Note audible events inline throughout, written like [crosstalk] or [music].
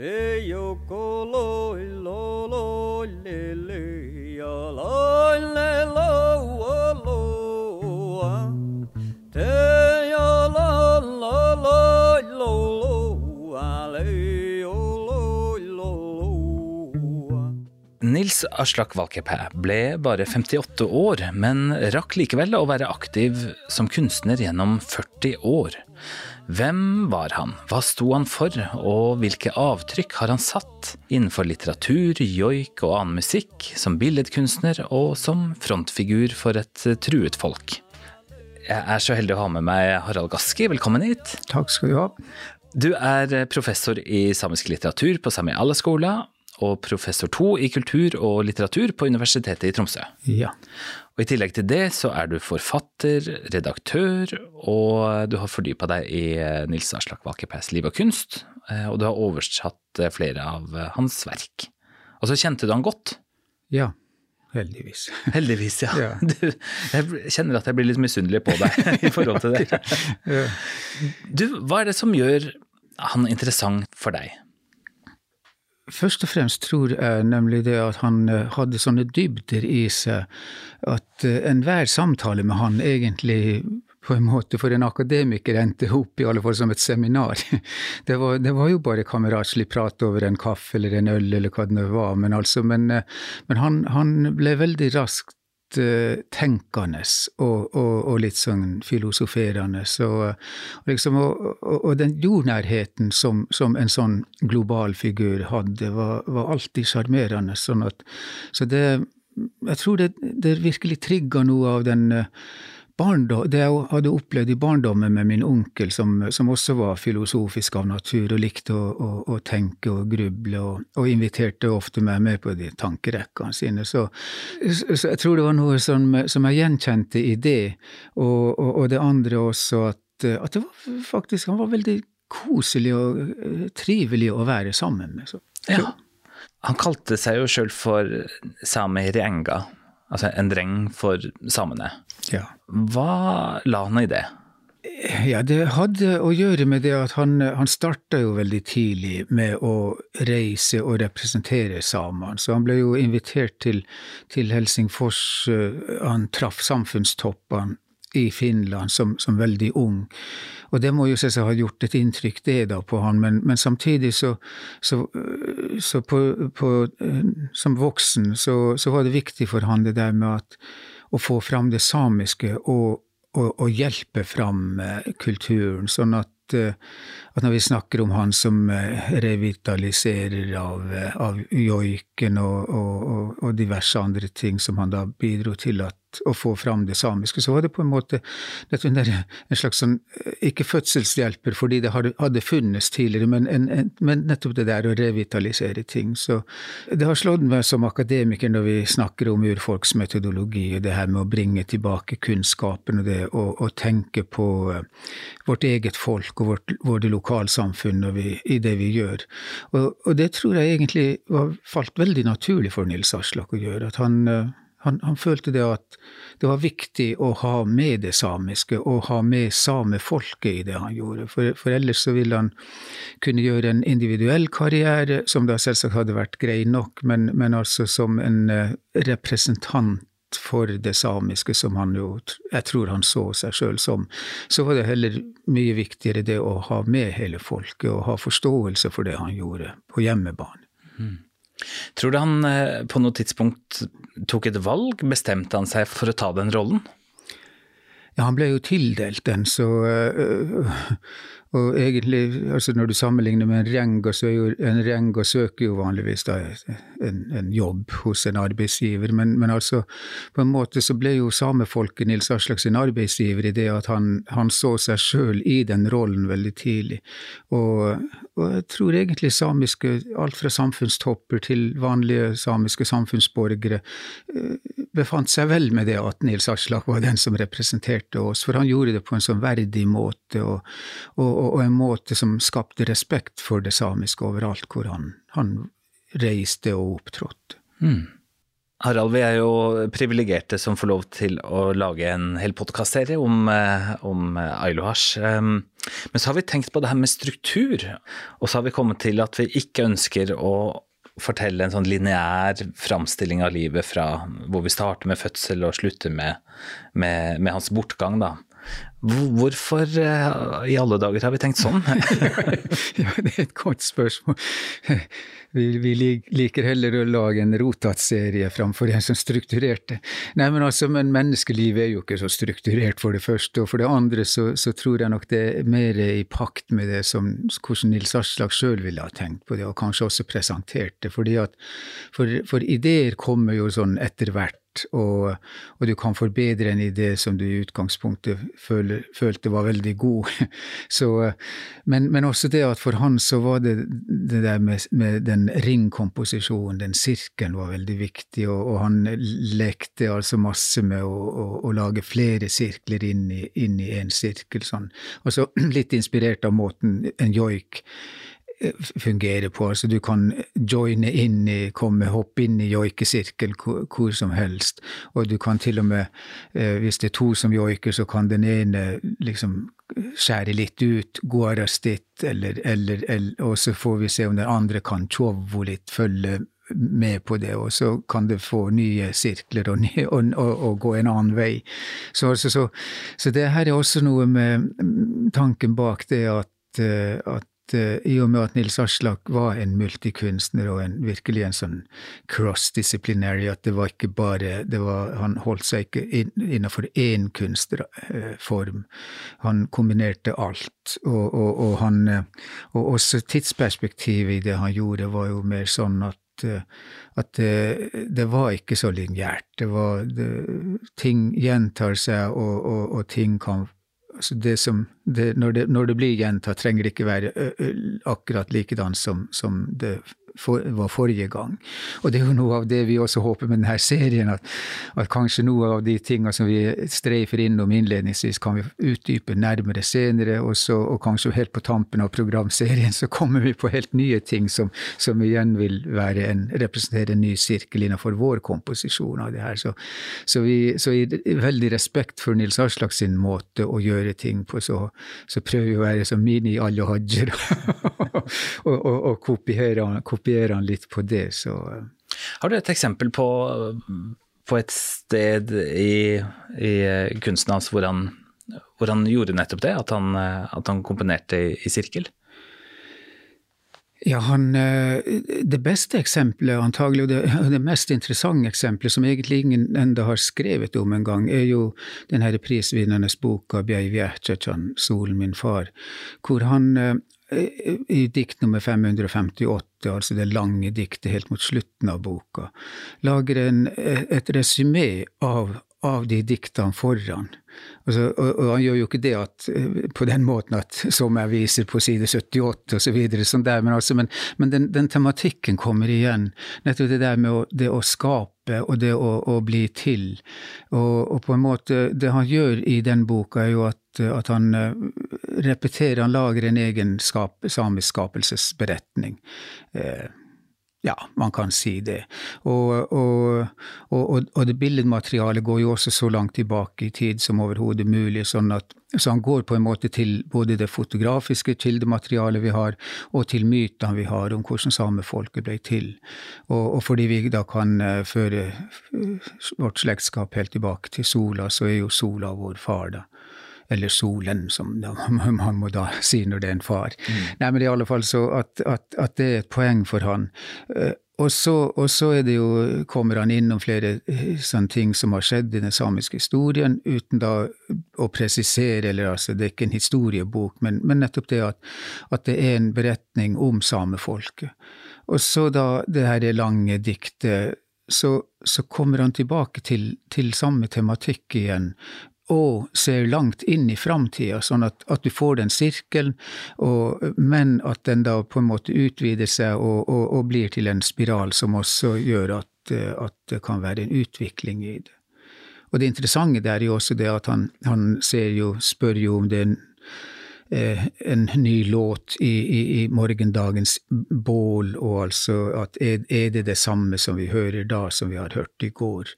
Te yoko loi lo lo le le ya loi Aslak Valkeapää ble bare 58 år, men rakk likevel å være aktiv som kunstner gjennom 40 år. Hvem var han, hva sto han for, og hvilke avtrykk har han satt innenfor litteratur, joik og annen musikk, som billedkunstner og som frontfigur for et truet folk? Jeg er så heldig å ha med meg Harald Gaski, velkommen hit. Takk skal du ha. Du er professor i samisk litteratur på Sami Allaskola, og professor to i kultur og litteratur på Universitetet i Tromsø. Ja. Og I tillegg til det så er du forfatter, redaktør, og du har fordypa deg i eh, Nils Aslak Valkeapääs liv og kunst, eh, og du har oversatt eh, flere av hans verk. Og så kjente du han godt. ja. Heldigvis. [laughs] Heldigvis, ja. Ja. [laughs] Du, jeg kjenner at jeg blir litt misunnelig på deg [laughs] i forhold til det. Du, hva er det som gjør han interessant for deg? Først og fremst tror jeg nemlig det at han eh, hadde sånne dybder i seg at eh, enhver samtale med han egentlig på en måte for en akademiker endte opp i alle fall som et seminar. [laughs] Det var, det var jo bare kameratslig prat over en kaffe eller en øl eller hva det nå var, men altså, men, eh, men han, han ble veldig raskt tenkende og, og, og litt sånn filosoferende. Og, liksom, og, og den jordnærheten som, som en sånn global figur hadde, var, var alltid sjarmerende. Sånn at, så det Jeg tror det, det virkelig trigga noe av den eh, barndom, det jeg hadde opplevd i barndommen med min onkel, som, som også var filosofisk av natur og likte å, å, å tenke og gruble, og, og inviterte ofte meg med på de tankerekkene sine. Så, så jeg tror det var noe som, som jeg gjenkjente i det, og, og, og det andre også at, at det var faktisk Han var veldig koselig og eh, trivelig å være sammen med. Så. Ja. Han kalte seg jo sjøl for Sami Renga, altså en dreng for samene. Ja. Hva la han i det? Ja, det hadde å gjøre med det at han, han starta jo veldig tidlig med å reise og representere samene. Så han ble jo invitert til, til Helsingfors. eh, Han traff samfunnstoppene i Finland som, som veldig ung. Og det må jo selvsagt ha gjort et inntrykk, det da, på han, men, men samtidig så, så, øh, så på, på, øh, som voksen så, så var det viktig for han det der med at å få fram det samiske og, og, og hjelpe fram eh, kulturen, sånn at, eh, at når vi snakker om han som eh, revitaliserer av, av joiken og, og diverse andre ting som han da bidro til at, å få fram det samiske, så var det på en måte en slags sånn, eh, ikke fødselshjelper fordi det hadde, funnes tidligere, men, en, en, men nettopp det der å revitalisere ting. Så det har slått meg som akademiker når vi snakker om urfolks metodologi, og det her med å bringe tilbake kunnskapen og det å tenke på eh, vårt eget folk og vårt, våre lokalsamfunn vi, i det vi gjør. Og, og det tror jeg egentlig var, falt veldig naturlig for Nils Aslak å gjøre. at han eh, han, han, følte det at det var viktig å ha med det samiske, og ha med samefolket i det han gjorde. For, for, ellers så ville han kunne gjøre en individuell karriere, som da selvsagt hadde vært grei nok, men, men altså som en uh, representant for det samiske, som han jo Jeg tror han så seg sjøl som. Så var det heller mye viktigere det å ha med hele folket, og ha forståelse for det han gjorde på hjemmebane. Mm. Tror du han eh, på noe tidspunkt tok et valg? Bestemte han seg for å ta den rollen? Ja, han ble jo tildelt den, så øh, Og egentlig, altså når du sammenligner med en renga, så er jo en renga søker jo vanligvis da en, en jobb hos en arbeidsgiver, men, men, altså på en måte så ble jo samefolket Nils Aslak sin arbeidsgiver i det at han, han så seg sjøl i den rollen veldig tidlig. Og, og jeg tror egentlig samiske, alt fra samfunnstopper til vanlige samiske samfunnsborgere, befant seg vel med det at Nils Aslak var den som representerte oss, for han gjorde det på en sånn verdig måte, og, og, og en måte som skapte respekt for det samiske overalt hvor han, han reiste og opptrådte. Mm. Harald, vi er jo privilegerte som får lov til å lage en hel podkastserie om, eh, om Ailohasj. Men så har vi tenkt på det her med struktur, og så har vi kommet til at vi ikke ønsker å fortelle en sånn lineær framstilling av livet fra hvor vi starter med fødsel og slutter med, med, med hans bortgang, da. Hvorfor eh, i alle dager har vi tenkt sånn? [laughs] ja, det er et godt spørsmål. Vi, vi liker heller å lage en rotatserie framfor en som strukturerte. Nei, men altså, men menneskelivet er jo ikke så strukturert, for det første. Og for det andre så, så tror jeg nok det er mer i pakt med det som hvordan Nils Aslak sjøl ville ha tenkt på det, og kanskje også presentert det. Fordi at, for, for ideer kommer jo sånn etter hvert og, og, du kan forbedre en idé som du i utgangspunktet føl, følte var veldig god. [laughs] Så, men, men, også det at for han så var det det der med, med den ringkomposisjonen, den sirkelen, var veldig viktig, og, og han lekte altså masse med å, å, å lage flere sirkler inn i, en sirkel. Sånn. Og så [clears throat] litt inspirert av måten en joik fungerer på. Altså du kan joine inn i, komme, hoppe inn i joikesirkel hvor, som helst. Og du kan til og med, eh, hvis det er to som joiker, så kan den ene liksom skjære litt ut, gå dit, eller, eller, eller, og så får vi se om den andre kan tjovo litt, følge med på det, og så kan det få nye sirkler og, og, og, og gå en annen vei. Så, så, så, så, det her er også noe med tanken bak det at, eh, uh, i og med at Nils Aslak var en multikunstner og en, virkelig en sånn cross-disciplinary, at det var ikke bare var, Han holdt seg ikke inn, innenfor én kunstnerform. Han kombinerte alt. Og, og, og, han, og også tidsperspektivet i det han gjorde, var jo mer sånn at at det, det, var ikke så lineært. Det var Ting gjentar seg, og, og, og ting kan det som, det, når, det, når, det, blir gjentatt, trenger det ikke være akkurat likedan som, som det for, var forrige gang. Og det er jo noe av det vi også håper med denne serien, at, at kanskje noe av de tingene som vi streifer innom innledningsvis, kan vi utdype nærmere senere, og, så, og kanskje helt på tampen av programserien så kommer vi på helt nye ting som, som igjen vil være en, representere en ny sirkel innenfor vår komposisjon av det her. Så, så, vi, så i veldig respekt for Nils Aslak sin måte å gjøre ting på, så, så prøver vi å være som mini-alle hadjer [laughs] og, og, og kopiere, kopiere kopiere han litt på det, så eh. Har du et eksempel på, på et sted i, i kunsten hans hvor han, hvor han, gjorde nettopp det, at han, at han komponerte i, i sirkel? Ja, han, eh, Det beste eksempelet, antagelig, og det, [laughs] det, mest interessante eksempelet, som egentlig ingen enda har skrevet om en gang, er jo den prisvinnernes prisvinnende boka Bjeivi Ertsjetsjan, 'Solen min far', hvor han eh, i dikt nummer 558, altså det lange diktet helt mot slutten av boka, lager en, et resymé av, av de diktene foran. Altså, og, og, han gjør jo ikke det at, på den måten at som jeg viser på side 78 og så videre, sånn men, altså, men, men den, den, tematikken kommer igjen. Nettopp det der med å, det å skape og det å, å bli til. Og, og, på en måte, det han gjør i den boka, er jo at, at han repeterer, han lager en egen skap, samisk skapelsesberetning. Eh, ja, man kan si det. Og, og, og, og, det billedmaterialet går jo også så langt tilbake i tid som overhodet mulig, sånn at så han går på en måte til både det fotografiske kildematerialet vi har, og til mytene vi har om hvordan samefolket ble til. Og, fordi vi da kan uh, føre vårt slektskap helt tilbake til sola, så er jo sola vår far, da eller solen, som [laughs] man må da si når det er en far. Mm. Nei, men i alle fall så at, at, at, det er et poeng for han. Eh, og så, og så det jo, kommer han innom flere eh, sånne ting som har skjedd i den samiske historien, uten da å presisere, eller altså det er ikke en historiebok, men, men nettopp det at, at, det er en beretning om samefolket. Og så da det her lange diktet, så, så kommer han tilbake til, til samme tematikk igjen, og ser langt inn i framtida, sånn at, at, du får den sirkelen, og, men at den da på en måte utvider seg og, og, og blir til en spiral som også gjør at, at, det kan være en utvikling i det. Og det interessante der er jo også det at han, han ser jo, spør jo om det eh, en ny låt i, i, i, morgendagens bål, og altså at er, det det samme som vi hører da, som vi har hørt i går?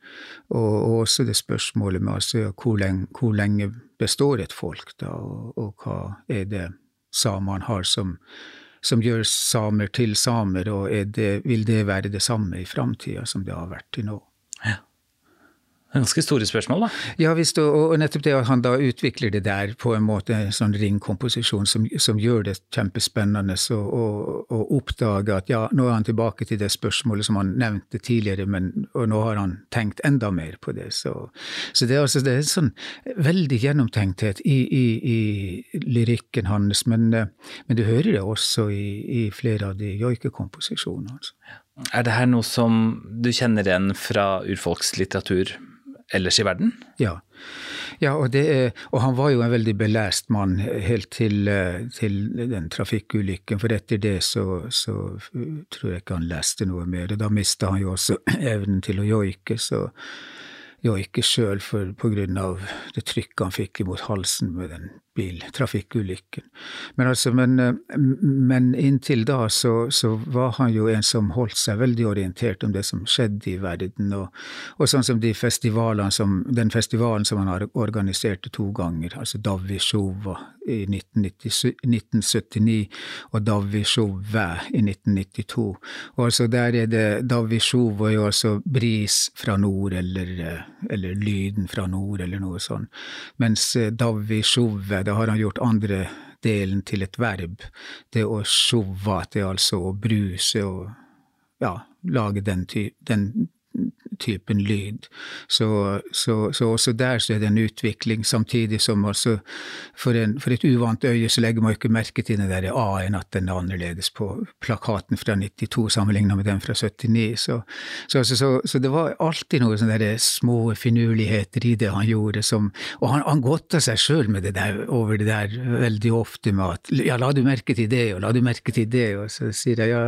Og, og også det spørsmålet med altså, hvor, lenge, hvor lenge består et folk, da, og, og hva er det samene har som som gjør samer til samer, og det, vil det være det samme i framtida som det har vært til nå? Ganske store spørsmål, da. Ja visst, og, nettopp det at han da utvikler det der på en måte, en sånn ringkomposisjon som, som gjør det kjempespennende å oppdage at ja, nå er han tilbake til det spørsmålet som han nevnte tidligere, men, og nå har han tenkt enda mer på det. Så, så det, er altså, det er sånn veldig gjennomtenkthet i, i, i lyrikken hans, men, men, du hører det også i, i flere av de joikekomposisjonene. Altså. Er det her noe som du kjenner igjen fra urfolkslitteratur? Ellers i verden? Ja. ja og, det, og, han var jo en veldig belæst mann helt til, eh, til den trafikkulykken. For etter det så, så, tror jeg ikke han leste noe mer. Og da mista han jo også [clears throat] evnen til å joike. så joike sjøl av det trykket han fikk imot halsen med den biltrafikkulykken. Men, altså, men, eh, men inntil da så, så, var han jo en som holdt seg veldig orientert om det som skjedde i verden, og, og sånn som de som, den festivalen som han har organisert to ganger, altså Davishova i 1979 og Davishova i 1992. Og altså der er det Davishova er jo altså bris fra nord, eller, eller lyden fra nord, eller noe sånt, mens eh, Davishova da har han gjort andre delen til et verb. Det å sjova, det er altså å bruse og ja, lage den, ty den typen lyd. Så, så, så, også der så er det en utvikling, samtidig som altså for, en, for et uvant øye så legger man ikke merke til den der A-en, at den er annerledes på plakaten fra 92 sammenlignet med den fra 79. Så, altså, så det var alltid noen sånne små finurligheter i det han gjorde, som, og han, han godta seg sjøl over det der veldig ofte med at ja, la du merke til det, og la du merke til det, og så sier jeg ja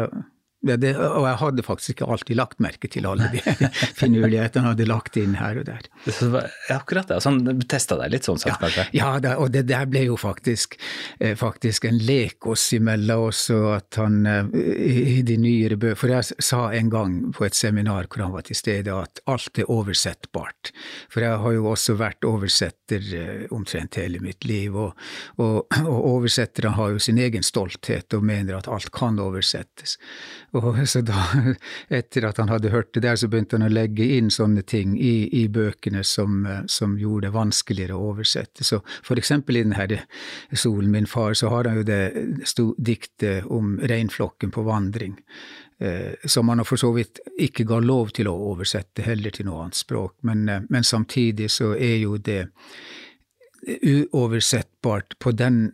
ja, det, og jeg hadde faktisk ikke alltid lagt merke til alle de [laughs] finurlighetene hadde lagt inn her og der. Så, akkurat det. Sånn, testa deg litt sånn sett, ja, kanskje? Ja, det, og det der ble jo faktisk, eh, faktisk en lek oss imellom også, at han eh, i de nyere bøkene For jeg sa en gang på et seminar hvor han var til stede, at alt er oversettbart. For jeg har jo også vært oversetter eh, omtrent hele mitt liv, og, og, og oversetterne har jo sin egen stolthet og mener at alt kan oversettes. Og så da, etter at han hadde hørt det der, så begynte han å legge inn sånne ting i, i bøkene som, som, gjorde det vanskeligere å oversette. Så for eksempel i den her Solen min far, så har han jo det diktet om reinflokken på vandring. Eh, som han for så vidt ikke ga lov til å oversette heller til noe annet språk. Men, eh, men samtidig så er jo det uoversettbart på den,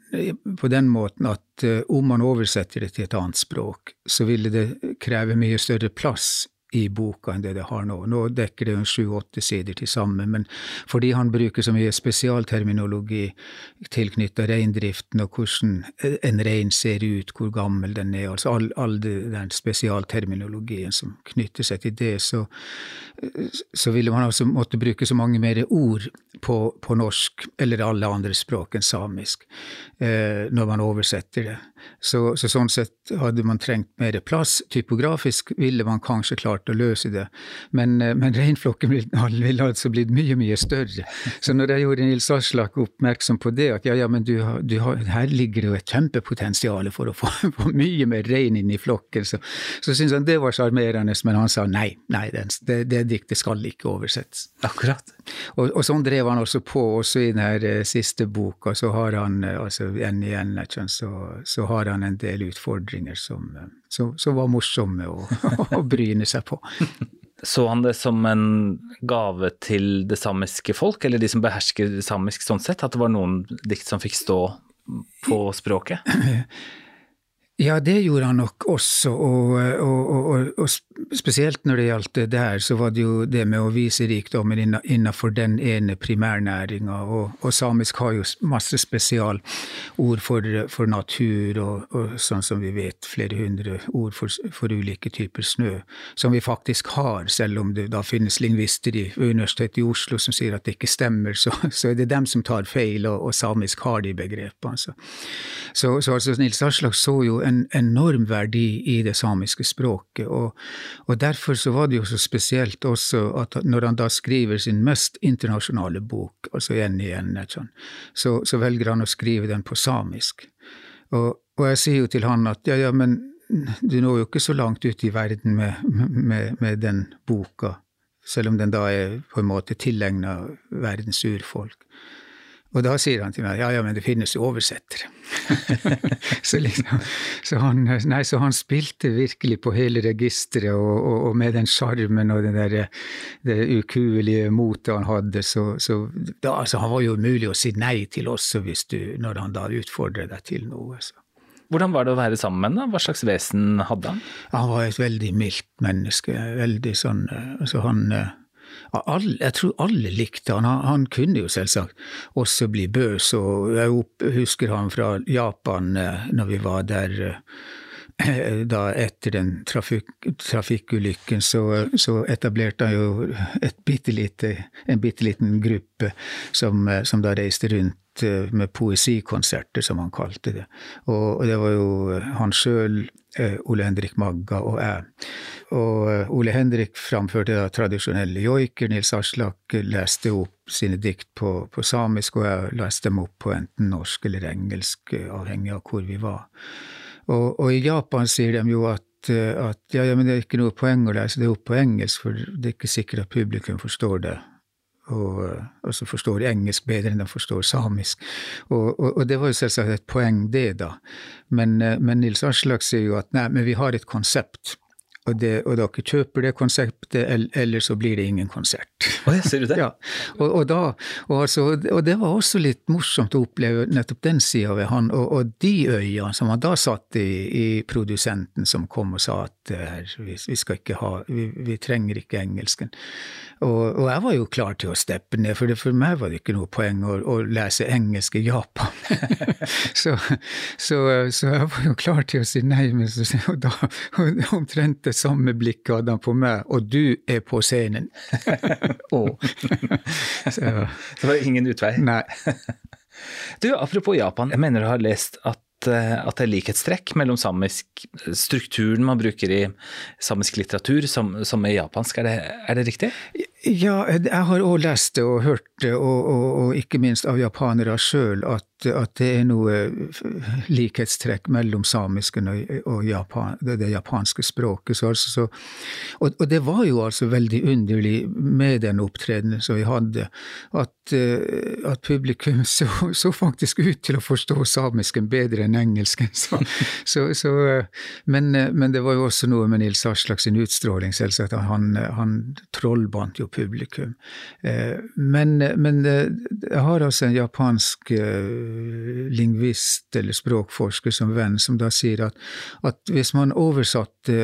på den måten at uh, om man oversetter det til et annet språk, så ville det kreve mye større plass i boka enn det det har nå. Nå dekker det sju-åtte sider til sammen, men fordi han bruker så mye spesialterminologi tilknytta reindriften og hvordan en rein ser ut, hvor gammel den er, altså all, all den spesialterminologien som knytter seg til det, så, så ville man altså måtte bruke så mange mer ord på, på norsk, eller alle andre språk enn samisk, eh, når man oversetter det. Så, så, sånn sett hadde man trengt mer plass. Typografisk ville man kanskje klart å løse det, men, eh, men reinflokken ville [laughs] vil altså blitt mye, mye større. Så når jeg gjorde Nils Aslak oppmerksom på det, at ja, ja, men du, du har, her ligger det jo et kjempepotensial for å få, [laughs] få mye mer rein inn i flokken, så, så syntes han det var sjarmerende, men han sa nei, nei, det, det diktet skal ikke oversettes. Akkurat. Og, og, sånn drev han også på, også i den her siste boka, så har han eh, altså en, igjen, så, så har han en del utfordringer som, som, som var morsomme å, [laughs] å bryne seg på. Så han det som en gave til det samiske folk, eller de som behersker samisk sånn sett? At det var noen dikt som fikk stå på språket? [laughs] Ja, det gjorde han nok også, og, og, og, og, spesielt når det gjaldt det der, så var det jo det med å vise rikdommen innenfor den ene primærnæringa, og, samisk har jo masse spesialord for, for natur, og, sånn som vi vet, flere hundre ord for, for, ulike typer snø, som vi faktisk har, selv om det da finnes lingvister i Universitetet i Oslo som sier at det ikke stemmer, så, så er det dem som tar feil, og, samisk har de begrepene. Altså. Så, så altså, Nils Aslak så jo en enorm verdi i det samiske språket. Og, og, derfor så var det jo så spesielt også at når han da skriver sin mest internasjonale bok, altså igjen igjen, så, så velger han å skrive den på samisk. Og, og, jeg sier jo til han at ja, ja, men du når jo ikke så langt ut i verden med, med, med den boka, selv om den da er på en måte tilegna verdens urfolk. Og da sier han til meg ja, ja, men det finnes jo oversettere. [laughs] så, liksom, så, han, nei, så han spilte virkelig på hele registeret, og, og, og, med den sjarmen og den der, det ukuelige motet han hadde, så, så da, altså, han var jo mulig å si nei til også du, når han da utfordrer deg til noe. Så. Hvordan var det å være sammen med ham? Hva slags vesen hadde han? Han var et veldig mildt menneske. Veldig sånn altså han alle, jeg tror alle likte han. han. han. kunne jo selvsagt også bli bøs, og jeg husker han fra Japan eh, når vi var der eh, da etter den trafik, trafikkulykken, så, så, etablerte han jo et bitte lite, en bitte liten gruppe som, eh, som, da reiste rundt med poesikonserter, som han kalte det. Og, og det var jo han sjøl, Ole Henrik Magga og jeg. Og eh, Ole Henrik framførte da tradisjonelle joiker, Nils Aslak leste opp sine dikt på, på, samisk, og jeg leste dem opp på enten norsk eller engelsk, eh, avhengig av hvor vi var. Og, og i Japan sier de jo at, eh, at ja, ja, men det er ikke noe poeng å lese det opp på engelsk, for det er ikke sikkert at publikum forstår det og altså forstår engelsk bedre enn de forstår samisk. Og, og, og, det var jo selvsagt et poeng, det, da. Men, men Nils Aslak sier jo at nei, men vi har et konsept og, det, og dere kjøper det konseptet, eller så blir det ingen konsert. Oh, ja, ser du det? [laughs] ja. Og, og, da, og, altså, og, det var også litt morsomt å oppleve nettopp den sida ved han, og, de øyene som han da satt i, i produsenten som kom og sa at vi, vi, skal ikke ha, vi, vi trenger ikke engelsken. Og, jeg var jo klar til å steppe ned, for det, for meg var det ikke noe poeng å, å lese engelsk i Japan. [laughs] så, så, så, jeg var jo klar til å si nei, men så, og da omtrent det samme blikket hadde han på meg, og du er på scenen. [laughs] oh. [laughs] så, det var ingen utvei? Nei. du, apropos Japan, jeg mener du har lest at Eh, at det er likhetstrekk mellom samisk strukturen man bruker i samisk litteratur som, som er japansk. Er det, er det, riktig? Ja, jeg har òg lest det og hørt det, og, og, og ikke minst av japanere sjøl, at, at, det er noe likhetstrekk mellom samisken og, og Japan, det, det, japanske språket. Så, altså, så, og, det var jo altså veldig underlig med den opptredenen som vi hadde, at, at publikum [laughs] så, så, faktisk ut til å forstå samisken bedre enn engelsken. Så, [laughs] men, men, det var jo også noe med Nils Aslak sin utstråling, selvsagt. Han, han trollbandt jo publikum. Eh, men, men eh, jeg har altså en japansk eh, lingvist eller språkforsker som venn, som da sier at, at hvis man oversatte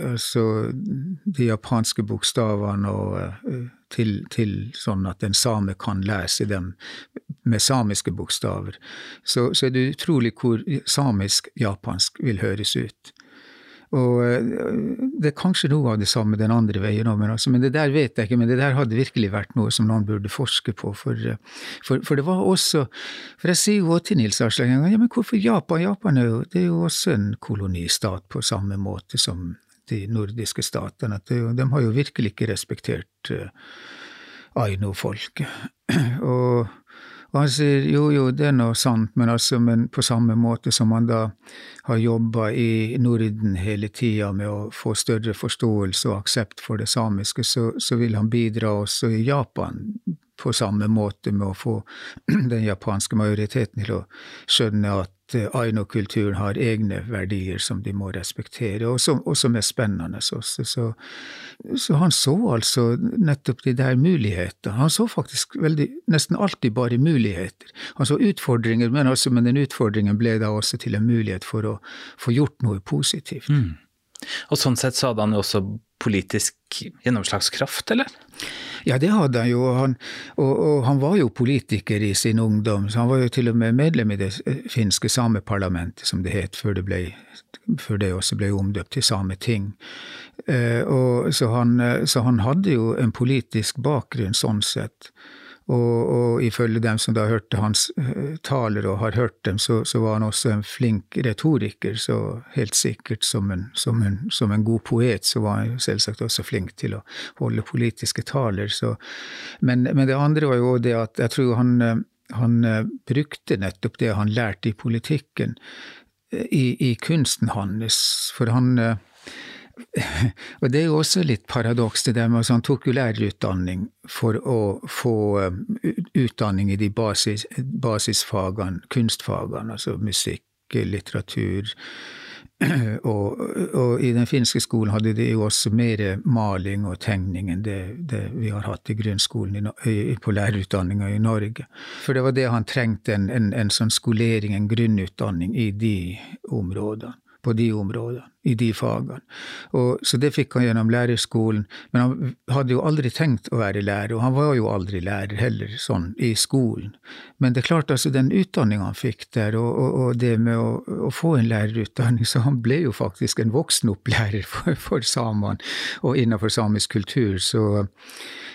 altså de japanske bokstavene og til, til, sånn at en same kan lese dem med samiske bokstaver, så, så er det utrolig hvor samisk-japansk vil høres ut. Og eh, det er kanskje noe av det samme den andre veien òg, men, altså, men, det der vet jeg ikke. Men det der hadde virkelig vært noe som noen burde forske på. For, eh, for, for det var også For jeg sier jo til Nils Aslak en gang ja, men hvorfor Japan? Japan er jo, det er jo også en kolonistat på samme måte som de nordiske statene. At det, de har jo virkelig ikke respektert uh, aino-folket. [clears throat] og og han sier jo, jo, det er nå sant, men altså, men på samme måte som han da har jobba i Norden hele tida med å få større forståelse og aksept for det samiske, så, så vil han bidra også i Japan på samme måte med å få [clears throat] den japanske majoriteten til å skjønne at at aino-kulturen har egne verdier som de må respektere, og som, og som er spennende også. Så, så, han så altså nettopp de der mulighetene. Han så faktisk veldig, nesten alltid bare muligheter. Han så utfordringer, men, altså, men den utfordringen ble da også til en mulighet for å få gjort noe positivt. Mm. Og sånn sett så hadde han jo også politisk gjennomslagskraft, eller? Ja, det hadde han jo. Han, og, og, han var jo politiker i sin ungdom. så Han var jo til og med medlem i det finske sameparlamentet, som det het, før det, ble, før det også ble omdøpt til Sameting. Eh, så, han, så han hadde jo en politisk bakgrunn sånn sett. Og, og, ifølge dem som da hørte hans uh, taler og har hørt dem, så, så, var han også en flink retoriker. Så helt sikkert som en, som, en, som en, god poet, så var han selvsagt også flink til å holde politiske taler. Så, men, men, det andre var jo det at jeg tror han, eh, han uh, brukte nettopp det han lærte i politikken, i, i, kunsten hans. For han [laughs] og det er jo også litt paradoks, det der med at han tok jo lærerutdanning for å få um, utdanning i de basis, basisfagene, kunstfagene, altså musikk, litteratur. [clears throat] Og, og, i den finske skolen hadde de jo også mer maling og tegning enn det, det vi har hatt i grunnskolen i, på lærerutdanninga i Norge. For det var det han trengte, en, en, en sånn skolering, en grunnutdanning i de områdene på de områdene, i de fagene. Og, så det fikk han gjennom lærerskolen. Men han hadde jo aldri tenkt å være lærer, og han var jo aldri lærer heller, sånn i skolen. Men det er klart, altså, den utdanninga han fikk der, og, og, og det med å, å, få en lærerutdanning, så han ble jo faktisk en voksenopplærer for, for samene og innenfor samisk kultur. så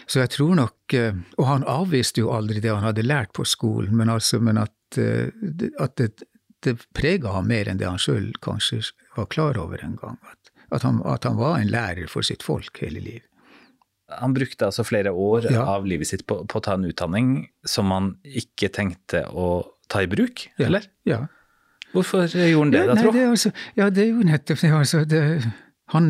så jeg tror nok eh, Og han avviste jo aldri det han hadde lært på skolen, men, altså, men at, eh, at det, det prega ham mer enn det han sjøl kanskje var klar over en gang. At, at, han, at, han, var en lærer for sitt folk hele livet. Han brukte altså flere år ja. av livet sitt på, på, å ta en utdanning som han ikke tenkte å ta i bruk, ja. eller? Ja. Hvorfor gjorde han det, ja, da, tro? Altså, ja, det er jo nettopp det. Altså, det han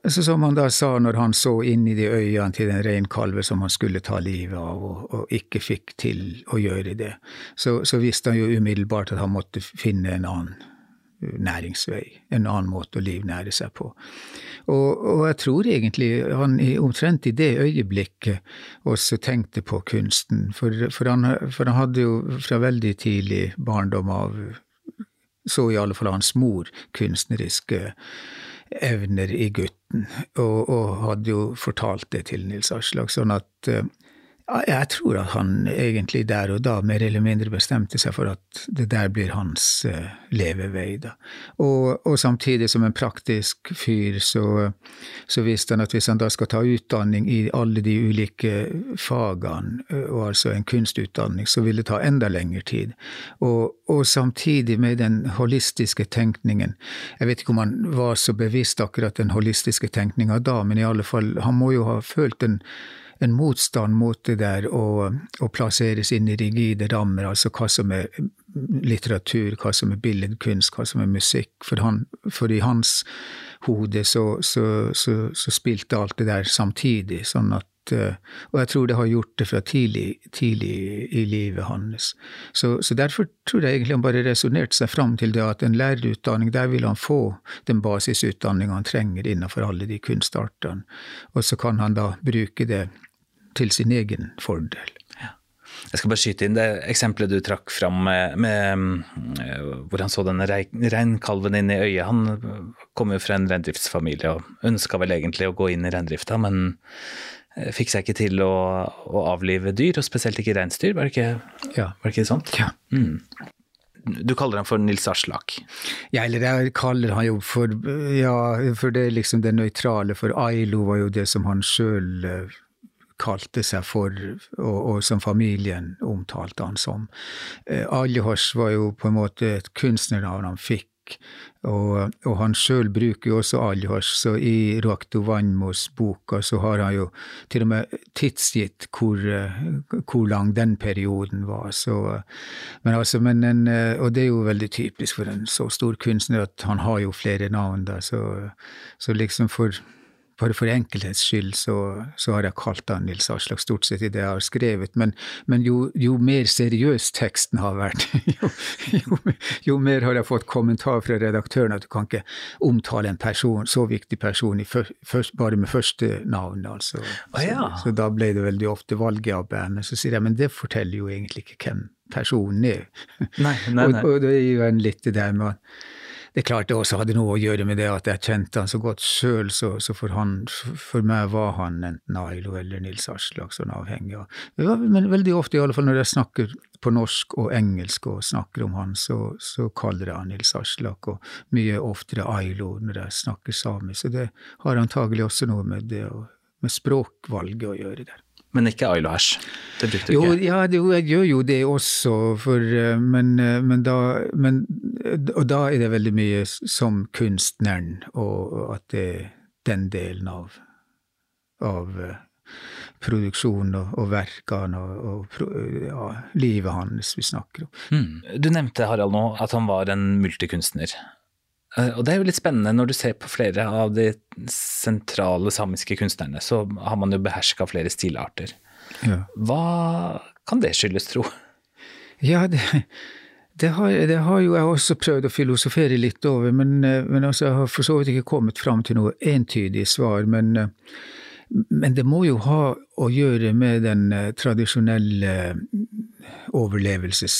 eh, Altså, som han da sa når han så inn i de øynene til den reinkalven som han skulle ta livet av, og, og, ikke fikk til å gjøre det, så, så, visste han jo umiddelbart at han måtte finne en annen uh, næringsvei, en annen måte å livnære seg på. Og, og jeg tror egentlig han omtrent i det øyeblikket også tenkte på kunsten, for, for, han, for han hadde jo fra veldig tidlig barndom av, så i alle fall hans mor, kunstneriske evner i gutten, og, og, hadde jo fortalt det til Nils Aslak. Sånn at uh, jeg tror at han egentlig der og da mer eller mindre bestemte seg for at det der blir hans uh, levevei. Da. Og, og, samtidig som en praktisk fyr så, så, visste han at hvis han da skal ta utdanning i alle de ulike fagene, uh, og altså en kunstutdanning, så vil det ta enda lengre tid. Og, og samtidig med den holistiske tenkningen Jeg vet ikke om han var så bevisst akkurat den holistiske tenkninga da, men i alle fall, han må jo ha følt en en motstand mot det der å, å, plasseres inn i rigide rammer, altså hva som er litteratur, hva som er billedkunst, hva som er musikk. For, han, for i hans hode så, så, så, så, spilte alt det der samtidig, sånn at eh, og jeg tror det har gjort det fra tidlig, tidlig i livet hans. Så, så, derfor tror jeg egentlig han bare resonnerte seg fram til det at en lærerutdanning, der vil han få den basisutdanninga han trenger innenfor alle de kunstartene, og så kan han da bruke det til sin egen fordel. Jeg skal bare skyte inn det eksempelet du trakk fram med, med eh, hvor han så denne reinkalven inn i øyet. Han kom jo fra en reindriftsfamilie og ønska vel egentlig å gå inn i reindrifta, men eh, fikk seg ikke til å, å avlive dyr, og spesielt ikke reinsdyr. Var, ja. var det ikke sånt? Ja. Mm. Du kaller han for Nils Aslak? Ja, eller jeg kaller han jo for Ja, for det er liksom det nøytrale, for Ailo var jo det som han sjøl kalte seg for, og, og som familien omtalte han som. Eh, Aljehors var jo på en måte et kunstnernavn han fikk. Og, og han sjøl bruker jo også Aljehors, så i Ruaktovanmos boka så har han jo til og med tidsgitt hvor, hvor lang den perioden var. Så, men altså, men en, og det er jo veldig typisk for en så stor kunstner at han har jo flere navn, da, så, så liksom for bare for enkelhets skyld så, så, har jeg kalt han Nils Aslak stort sett i det jeg har skrevet, men, men jo, jo, mer seriøs teksten har vært, [laughs] jo, jo, jo, mer har jeg fått kommentar fra redaktøren at du kan ikke omtale en person, så viktig person for, bare med første navn, altså. Ah, ja. så, så, da ble det veldig ofte valget av bandet. Så sier jeg men det forteller jo egentlig ikke hvem personen er. Nei, nei, [laughs] nei. og, og det er jo en litt det der med det er klart det også hadde noe å gjøre med det at jeg kjente han så godt sjøl, så, så, for han, for meg var han enten Ailo eller Nils Aslak, sånn avhengig av Men veldig ofte, i alle fall når jeg snakker på norsk og engelsk og snakker om han, så, så kaller jeg han Nils Aslak, og mye oftere Ailo når jeg snakker samisk. Så det har antagelig også noe med det med språkvalget å gjøre der. Men ikke Ailo Hash? Det brukte du ikke? Jo, ja, det, jeg gjør jo det også, for, eh, men, eh, men, da, men, Og da er det veldig mye som kunstneren, og at det er den delen av, av eh, produksjonen og, og verkene og, og ja, livet hans vi snakker om. Mm. Du nevnte, Harald, nå at han var en multikunstner. Eh, og det er jo litt spennende når du ser på flere av de sentrale samiske kunstnerne, så har man jo beherska flere stilarter. Ja. Hva kan det skyldes, tro? Ja, det, det, har, det, har, jo jeg også prøvd å filosofere litt over, men, eh, men altså, jeg har for så vidt ikke kommet fram til noe entydig svar. Men, eh, men det må jo ha å gjøre med den tradisjonelle overlevelses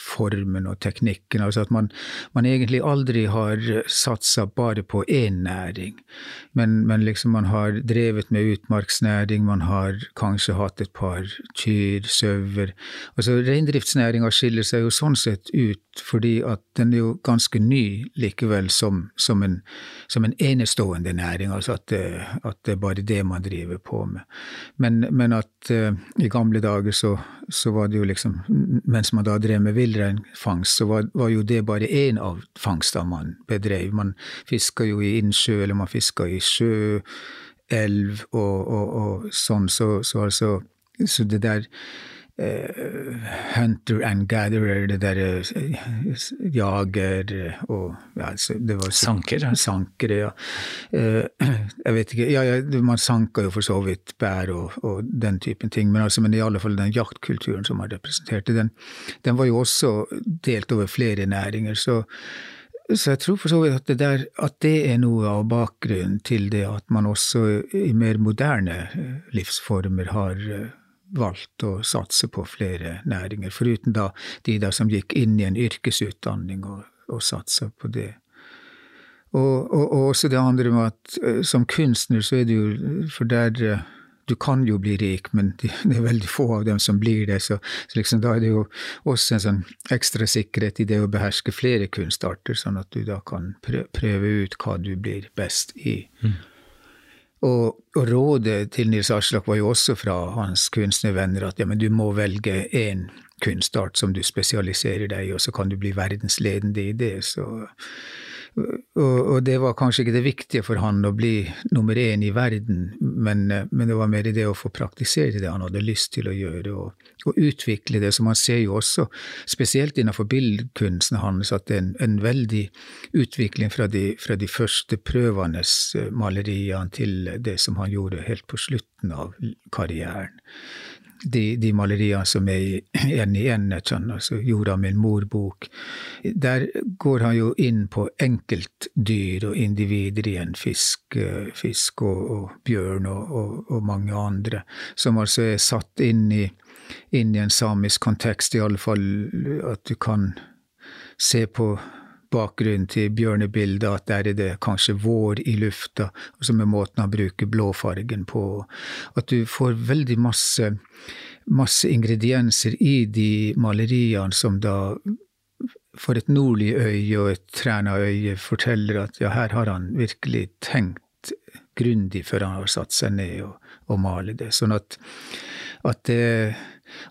formen og teknikken. Altså at man, man egentlig aldri har satsa bare på én næring, men, men, liksom man har drevet med utmarksnæring, man har kanskje hatt et par kyr, sauer. Altså Reindriftsnæringa skiller seg jo sånn sett ut fordi at den er jo ganske ny likevel som, som, en, som en, enestående næring, altså at det, at det, er bare det man driver på med. Men, men at uh, i gamle dager så, så, var det jo liksom Mens man da drev med villreinfangst, så var, var, jo det bare én av fangstene man bedrev. Man fiska jo i innsjø, eller man fiska i sjø, elv og, og, og sånn, så, så altså Så det der hunter and gatherer, det derre uh, jager og ja, det var så, Sanker? Sankere, ja. [clears throat] Jeg vet ikke ja, ja, Man sanka jo for så vidt bær og, og den typen ting, men, altså, men i alle fall den jaktkulturen som man representerte, den, den var jo også delt over flere næringer. så så jeg tror for så vidt at det, der, at det er noe av bakgrunnen til det at man også i mer moderne livsformer har valgt å satse på flere næringer, foruten da de da som gikk inn i en yrkesutdanning og, og satsa på det. Og, og, og, også det andre med at eh, som kunstner så er det jo For der eh, Du kan jo bli rik, men det er veldig få av dem som blir det, så, så liksom da er det jo også en sånn ekstra sikkerhet i det å beherske flere kunstarter, sånn at du da kan prøve ut hva du blir best i. Mm. Og, rådet til Nils Aslak var jo også fra hans kunstnervenner at ja, men du må velge én kunstart som du spesialiserer deg i, og så kan du bli verdensledende i det. Så og, og, det var kanskje ikke det viktige for han å bli nummer én i verden, men, men, det var mer det å få praktisere det han hadde lyst til å gjøre, og, og utvikle det. Så man ser jo også, spesielt innenfor billedkunsten hans, at det er en, en veldig utvikling fra de, fra de første prøvenes maleriene til det som han gjorde helt på slutten av karrieren de, de maleriene som er én i én, altså Jorda min mor-bok, der går han jo inn på enkeltdyr og individer igjen. fisk, eh, fisk og, og bjørn og, og, og, mange andre, som altså er satt inn i, inn i en samisk kontekst, i alle fall at du kan se på bakgrunnen til bjørnebildet, at der er det kanskje vår i lufta, som er måten han bruker blåfargen på. At du får veldig masse, masse ingredienser i de maleriene som da for et nordlig øye og et trena øye forteller at ja, her har han virkelig tenkt grundig før han har satt seg ned og, og male det. Sånn at, at det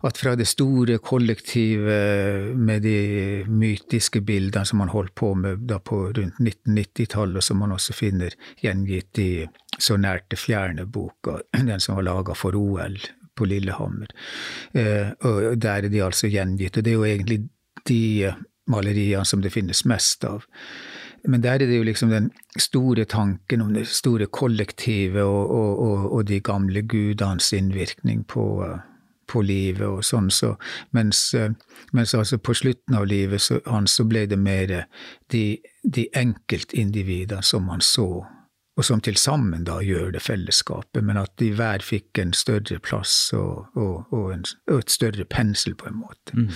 at fra det store kollektivet med de mytiske bildene som man holdt på med på rundt 1990-tallet, som man også finner gjengitt i Så nært det fjerne boka, [clears throat] den som var laga for OL på Lillehammer. Eh, der er de altså gjengitt. Og det er jo egentlig de maleriene som det finnes mest av. men der er det jo liksom den store tanken om det store kollektivet og, og, og, og de gamle gudenes innvirkning på, på livet og sånn. Så, mens, mens altså på slutten av livet så, hans så ble det mer de, de enkeltindivider som han så, og som til sammen da gjør det fellesskapet, men at de hver fikk en større plass og, og, og, en, og et større pensel, på en måte. Mm.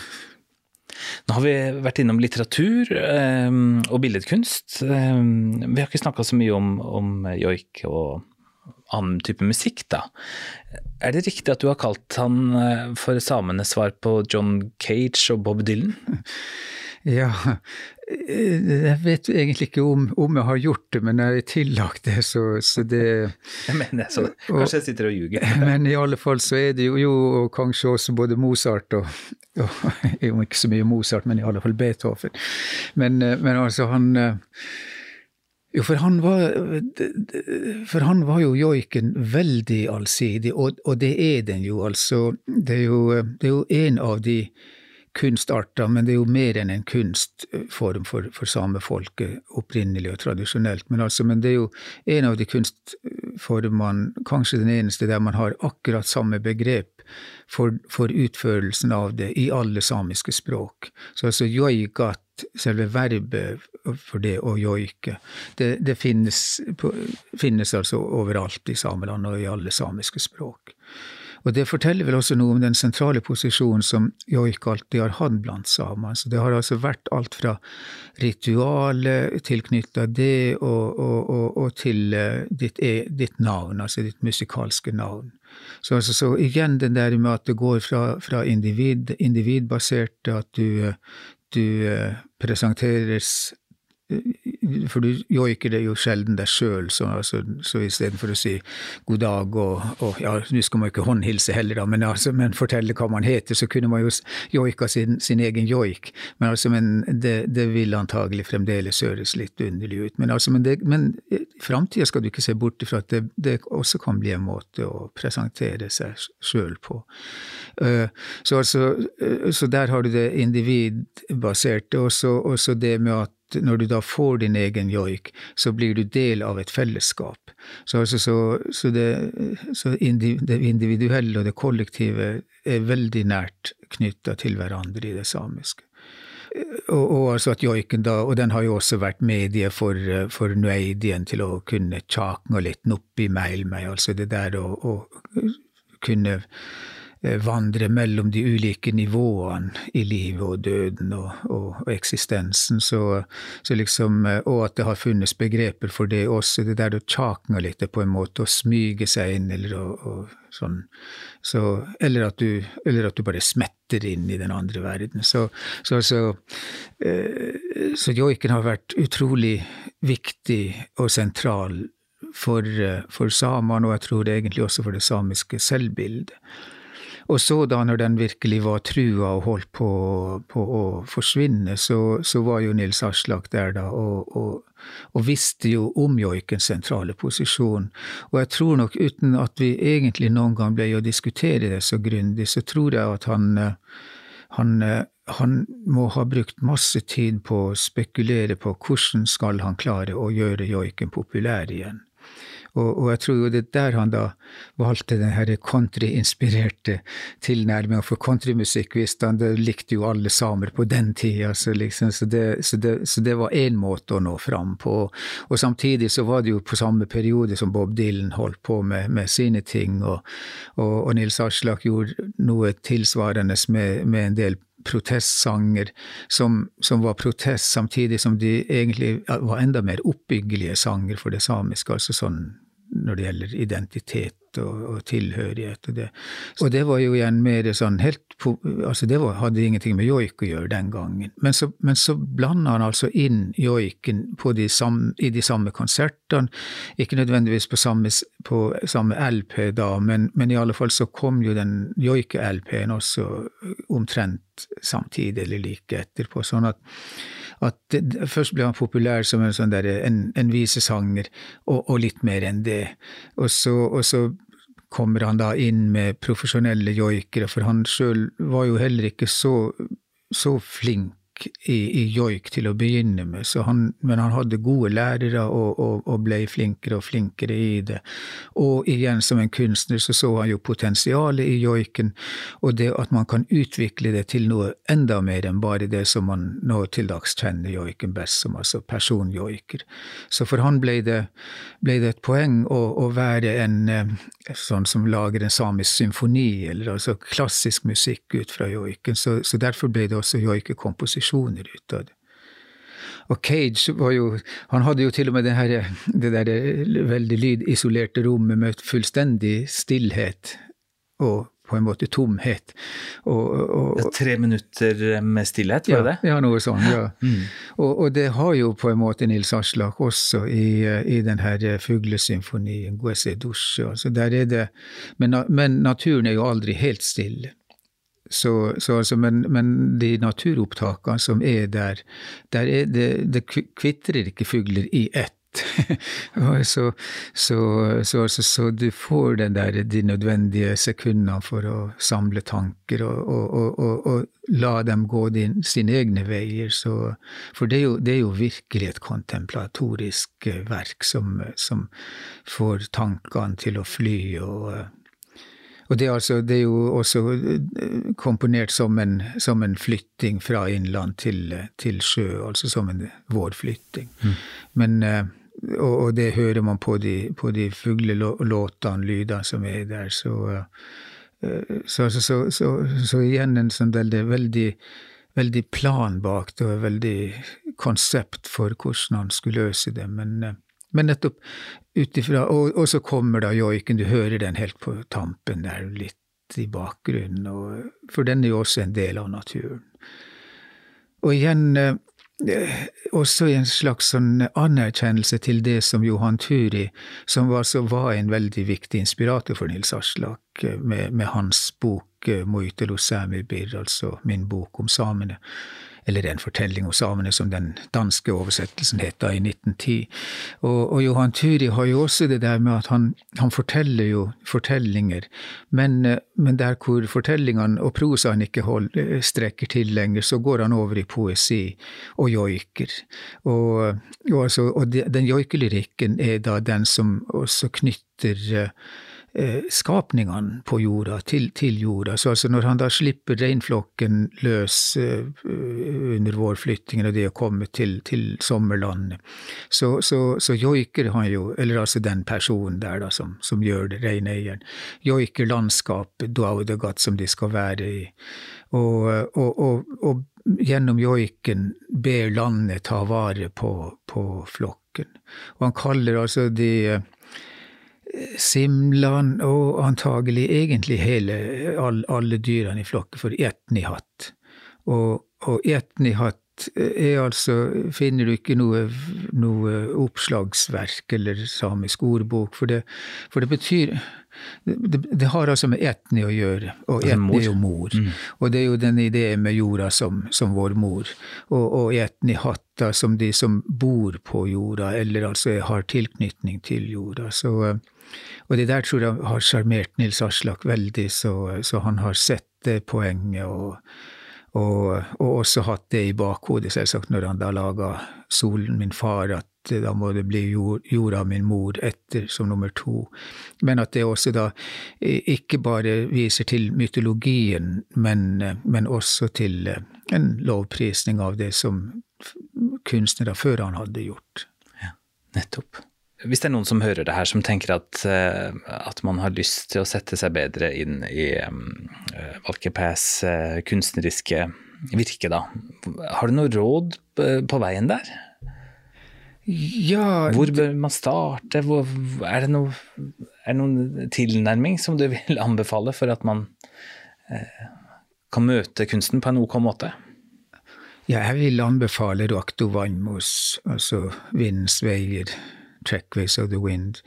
Nå har vi vært innom litteratur eh, og billedkunst. Eh, vi har ikke snakka så mye om, om, joik og annen type musikk, da. Er det riktig at du har kalt han eh, for samenes svar på John Cage og Bob Dylan? [laughs] Ja, jeg vet egentlig ikke om, om, jeg har gjort det, men jeg har tillagt det, så, så det [laughs] Jeg mener så kanskje jeg sitter og ljuger. [laughs] Men i alle fall så er det jo, jo kanskje også både Mozart og, og ikke så mye Mozart, men i alle fall Beethoven. Men, men altså, han jo, for han var, for han var jo joiken veldig allsidig, og, og, det er den jo, altså. Det er jo, det er jo en av de kunstarter, men det er jo mer enn en kunstform for, for samefolket, opprinnelig og tradisjonelt. Men, altså, men det er jo en av de kunstformene, kanskje den eneste, der man har akkurat samme begrep for, for utførelsen av det i alle samiske språk. Så altså joigat, selve verbet for det å joike, det, det finnes, finnes altså overalt i Sameland og i alle samiske språk. Og det forteller vel også noe om den sentrale posisjonen som joik alltid har hatt blant samer. Så det har altså vært alt fra ritualet tilknytta det, og, og, og, og til uh, ditt, e, ditt, navn, altså ditt musikalske navn. Så, altså, så, igjen den der med at det går fra, fra individ, individbasert, at du, du uh, presenteres for du joiker det jo sjelden deg sjøl, så, altså, så istedenfor å si god dag og, og ja, nå skal man jo ikke håndhilse heller, da, men, altså, men, fortelle hva man heter, så kunne man jo joika sin, sin egen joik. Men, altså, men det, det, vil antagelig fremdeles høres litt underlig ut. Men, altså, men, det, men framtida skal du ikke se bort ifra at det, det, også kan bli en måte å presentere seg sjøl på. Uh, så, altså, uh, så der har du det individbaserte, og også det med at når du da får din egen joik, så blir du del av et fellesskap. Så, altså, så, så, det, så det, individuelle og det kollektive er veldig nært knytta til hverandre i det samiske. Og, og, altså at joiken da, og den har jo også vært medie for, for nueidien til å kunne tjakne litt oppi meg, altså det der å, kunne vandre mellom de ulike nivåene i livet og døden og, og, og eksistensen. Så, så, liksom, eh, og at det har funnes begreper for det også. Det der å tjakne litt på en måte, å smyge seg inn, eller, og, og sånn. Så, eller, at du, eller, at du, bare smetter inn i den andre verden. Så, så, så, eh, joiken har vært utrolig viktig og sentral for, for samene, og jeg tror det egentlig også for det samiske selvbildet. Og så da når den virkelig var trua og holdt på, på å forsvinne, så, så, var jo Nils Aslak der da og, og, og, visste jo om joikens sentrale posisjon. Og jeg tror nok, uten at vi egentlig noen gang ble å diskutere det så grundig, så tror jeg at han, han, han må ha brukt masse tid på å spekulere på hvordan skal han klare å gjøre joiken populær igjen. Og, og, jeg tror jo det er der han da valgte den her countryinspirerte tilnærmingen, for countrymusikk visste han, det likte jo alle samer på den tida, så, liksom, så, det, så, det, så det, var én måte å nå fram på. Og samtidig så var det jo på samme periode som Bob Dylan holdt på med, med sine ting, og, og, og Nils Aslak gjorde noe tilsvarende med, med en del protestsanger som, som, var protest, samtidig som de egentlig var enda mer oppbyggelige sanger for det samiske. altså sånn når det gjelder identitet og, og tilhørighet. Og det. og det var jo igjen mer sånn helt altså Det var, hadde ingenting med joik å gjøre den gangen. Men så, men så blanda han altså inn joiken de samme, i de samme konsertene. Ikke nødvendigvis på samme, på samme LP da, men, men, i alle fall så kom jo den joike-LP-en også omtrent samtidig eller like etterpå. sånn at at det, først ble han populær som en, sånn der, en, en visesanger, og, og, litt mer enn det. Og så, og så, kommer han da inn med profesjonelle joikere, for han sjøl var jo heller ikke så, så flink i, i joik til å begynne med, han, men han hadde gode lærere og, og, og, ble flinkere og flinkere i det. Og igjen, som en kunstner, så så han jo potensialet i joiken, og det at man kan utvikle det til noe enda mer enn bare det som man nå til dags kjenner joiken best som, altså personjoiker. Så for han ble det, ble det et poeng å, å være en eh, sånn som lager en samisk symfoni, eller altså klassisk musikk ut fra joiken. Så, så derfor ble det også joikekomposisjoner ut utad. Og Cage var jo Han hadde jo til og med det, her, det der veldig lydisolerte rommet med fullstendig stillhet og på en måte tomhet. Og, og, og, tre minutter med stillhet, var ja, det? Ja, noe sånt. ja. [laughs] Mm. Og, det har jo på en måte Nils Aslak også i, i den her fuglesymfonien, Guese Dusche. Altså der er det, men, men naturen er jo aldri helt stille. Så, så altså, men, men, de naturopptakene som er der, der er det, det kvitrer ikke fugler i ett. [laughs] så, så, så, altså, så, du får der, de nødvendige sekundene for å samle tanker og, og, og, og la dem gå din, sine egne veier. for det er, jo, det er, jo, virkelig et kontemplatorisk verk som, som får tankene til å fly. og og det, altså, det, er jo også eh, komponert som en, som en flytting fra innland til, til, sjø, altså som en vårflytting. Mm. Men, eh, og, og, det hører man på de, på de fuglelåtene, lydene som er der. Så, eh, så, så, så igjen en sånn veldig, veldig, veldig plan bak det, og veldig konsept for hvordan han skulle løse det. Men men nettopp ut ifra og, og, så kommer da joiken, du hører den helt på tampen der, litt i bakgrunnen, og, for den er jo også en del av naturen. Og igjen eh, også en slags sånn anerkjennelse til det som Johan Turi, som altså var en veldig viktig inspirator for Nils Aslak, eh, med, med hans bok eh, Moitelo Samibir, altså min bok om samene eller en fortelling om samene, som den danske oversettelsen het da i 1910. Og, og, Johan Turi har jo også det der med at han, han forteller jo fortellinger, men, men, der hvor fortellingene og prosaen ikke hold, strekker til lenger, så går han over i poesi og joiker. Og, og, altså, og den joikelyrikken er da den som også knytter skapningene på jorda til, til, jorda. Så altså når han da slipper reinflokken løs uh, under vårflyttingen og det å komme til, til sommerlandet, så, så, så, joiker han jo, eller altså den personen der da som, som gjør det, reineieren, joiker landskapet, Daudegat, som de skal være i, og, og, og, og gjennom joiken ber landet ta vare på, på flokken. Og han kaller altså de simlaen og antagelig egentlig hele, all, alle dyrene i flokken for etnihatt. Og, og etnihatt er altså Finner du ikke noe, noe oppslagsverk eller samisk ordbok, for det, for det betyr det, det, har altså med etni å gjøre, og altså etni er jo mor. Mm. Og det er jo den ideen med jorda som, som vår mor, og, og etni hatta som de som bor på jorda, eller altså har tilknytning til jorda. Så, og det der tror jeg har sjarmert Nils Aslak veldig, så, så, han har sett det poenget, og, og, og, også hatt det i bakhodet, selvsagt, når han da laga Solen min far, at da må det bli jord, jorda min mor etter som nummer to. Men at det også da ikke bare viser til mytologien, men, men også til en lovprisning av det som kunstnere før han hadde gjort. Ja, nettopp. Hvis det er noen som hører det her, som tenker at, eh, at man har lyst til å sette seg bedre inn i um, Valkeapääs uh, kunstneriske virke, da, har du noe råd på veien der? Ja Hvor bør man starte? Hvor, er, det noe, er, det noen tilnærming som du vil [laughs] anbefale for at man eh, kan møte kunsten på en ok måte? Ja, jeg vil anbefale Roakto Vannmos, altså Vindens veier, Trackways of the Wind,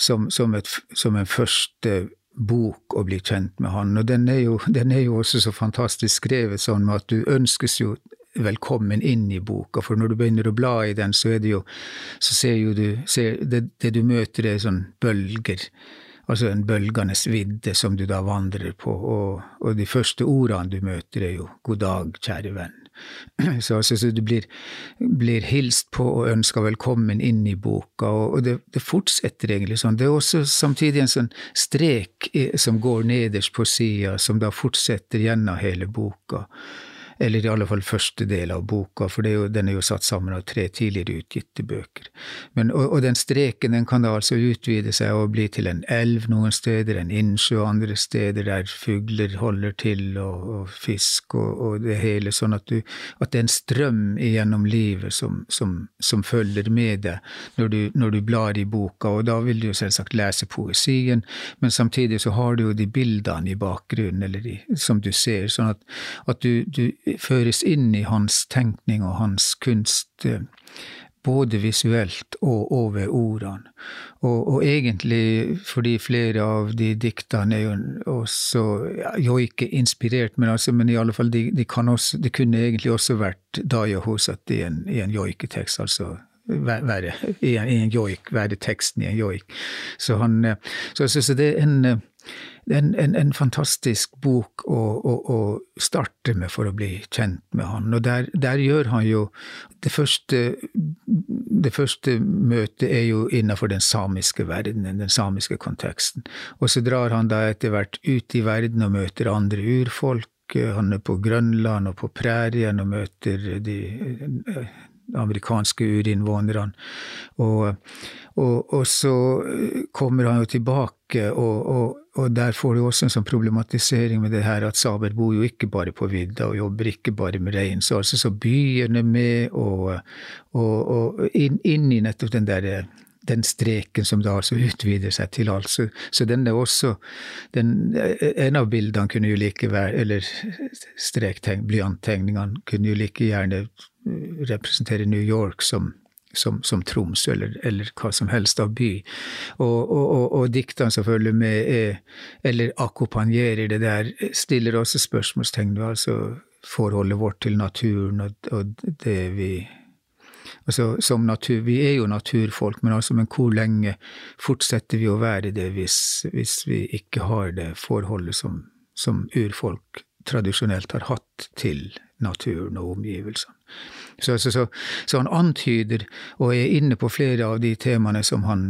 som, som, et, som, en første bok å bli kjent med han. Og den er, jo, den er jo også så fantastisk skrevet sånn at du ønskes jo velkommen inn i boka, for når du begynner å bla i den, så er det jo Så ser jo du ser, det, det, du møter, er sånn bølger. Altså en bølgende vidde som du da vandrer på, og, og de første ordene du møter, er jo god dag, kjære venn. [clears throat] Så, altså, så du blir, blir, hilst på og ønska velkommen inn i boka, og, og det, det, fortsetter egentlig sånn. Det er også samtidig en sånn strek som går nederst på sida, som da fortsetter gjennom hele boka eller i alle fall første del av boka, for er jo, den er jo satt sammen av tre tidligere utgitte bøker. Men, og, og, den streken den kan da altså utvide seg og bli til en elv noen steder, en innsjø andre steder, der fugler holder til, og, og fisk og, og, det hele, sånn at, du, at det er en strøm gjennom livet som, som, som følger med deg når du, når du, blar i boka, og da vil du jo selvsagt lese poesien, men samtidig så har du jo de bildene i bakgrunnen, eller de, som du ser, sånn at, at du, du føres inn i hans tenkning og hans kunst, eh, både visuelt og over ordene. Og, og, egentlig fordi flere av de diktene er jo også jo ikke inspirert, men, altså, men i alle fall de, de, også, de kunne egentlig også vært Daya Hosat i en, i en joiketekst, altså være, i en, en joik, være teksten i en joik. Så, han, eh, så, så, så det er en eh, en, en, en, fantastisk bok å, å, å, starte med for å bli kjent med han. Og der, der gjør han jo det første, første møtet er jo innenfor den samiske verdenen, den samiske konteksten. Og så drar han da etter hvert ut i verden og møter andre urfolk. Han er på Grønland og på prærien og møter de amerikanske urinnvånerne. Og, og, og, så kommer han jo tilbake, og, og, der får du også en sånn problematisering med det her at samer bor jo ikke bare på vidda og jobber ikke bare med rein. Så altså så byene med, og, inn, inn, i nettopp den der den streken som da altså utvider seg til alt. Så, så den er også den, En av bildene kunne jo like være Eller strektegn, blyanttegningene kunne jo like gjerne representere New York som, som, som Tromsø, eller, eller, hva som helst av by. Og, og, og, og diktene som følger med, er, eller akkompagnerer det der, stiller også spørsmålstegn ved altså forholdet vårt til naturen og, og det vi Altså, som natur, Vi er jo naturfolk, men, altså, men hvor lenge fortsetter vi å være det hvis, hvis vi ikke har det forholdet som, som urfolk tradisjonelt har hatt til naturen og omgivelsene. Så, så, så, så, han antyder, og er inne på flere av de temaene som han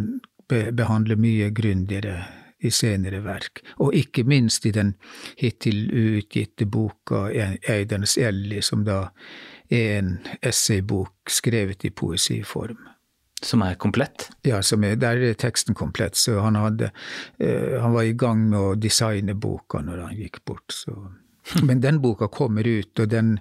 be, behandler mye grundigere i senere verk, og ikke minst i den hittil utgitte boka Eidernes Elli, som da er en essaybok skrevet i poesiform. Som er komplett? Ja, er, der er teksten komplett. Så han, hadde, uh, han var i gang med å designe boka når han gikk bort. Så [laughs] men den boka kommer ut, og den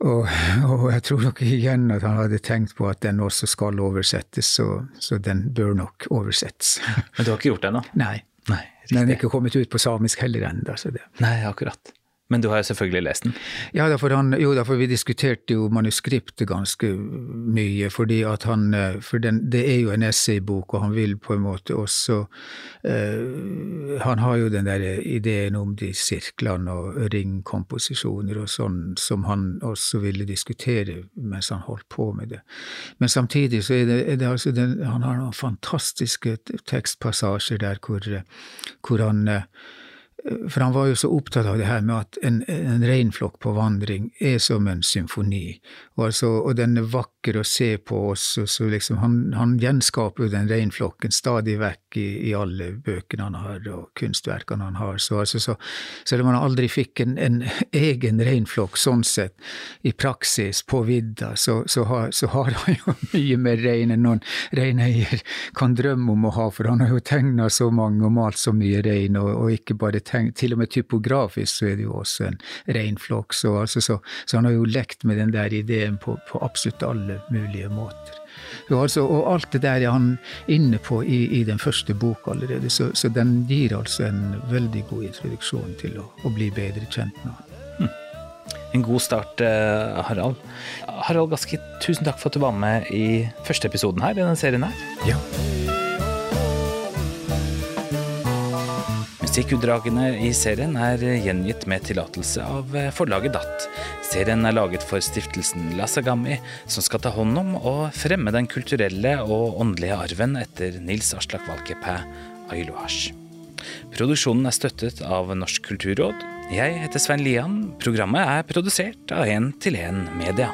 og, og, jeg tror nok igjen at han hadde tenkt på at den også skal oversettes, så, så den bør nok oversettes. Men du har ikke gjort det ennå? Nei. Nei den er ikke kommet ut på samisk heller ennå. Nei, akkurat. Men du har selvfølgelig lest den? Ja, derfor for, han, jo, derfor vi diskuterte jo manuskriptet ganske mye. fordi at han, eh, For den, det er jo en essaybok, og han vil på en måte også uh, Han har jo den der ideen om de sirklene og ringkomposisjoner og sånn, som han også ville diskutere mens han holdt på med det. Men samtidig så er det, er det altså den, Han har noen fantastiske tekstpassasjer der hvor, hvor han uh, for han var jo så opptatt av det her med at en, en reinflokk på vandring er som en symfoni, og, altså, og den er vakker å se på også, så liksom han, han gjenskaper jo den reinflokken stadig vekk i, i, alle bøkene han har og kunstverkene han har, så altså, så, selv om han aldri fikk en, en egen reinflokk sånn sett, i praksis, på vidda, så, så, har, så har han jo [laughs] mye mer rein enn noen reineier kan drømme om å ha, for han har jo tegna så mange og malt så mye rein, og, og ikke bare tegn, til og med typografisk så er det jo også en reinflokk. Så, altså, så, så, han har jo lekt med den der ideen på, på absolutt alle mulige måter. Og, altså, og, alt det der er han inne på i, i den første boka allerede, så, så, den gir altså en veldig god introduksjon til å, å bli bedre kjent med han. Hm. En god start, eh, Harald. Harald Gaski, tusen takk for at du var med i første episoden her i denne serien her. Ja. Musikkutdragene i serien er gjengitt med tillatelse av forlaget DAT. Serien er laget for stiftelsen Lasagami, som skal ta hånd om og fremme den kulturelle og åndelige arven etter Nils Aslak Valkeapää Ailuasj. Produksjonen er støttet av Norsk kulturråd, Jeg heter Svein Lian. Programmet er produsert av 1 til 1 Media.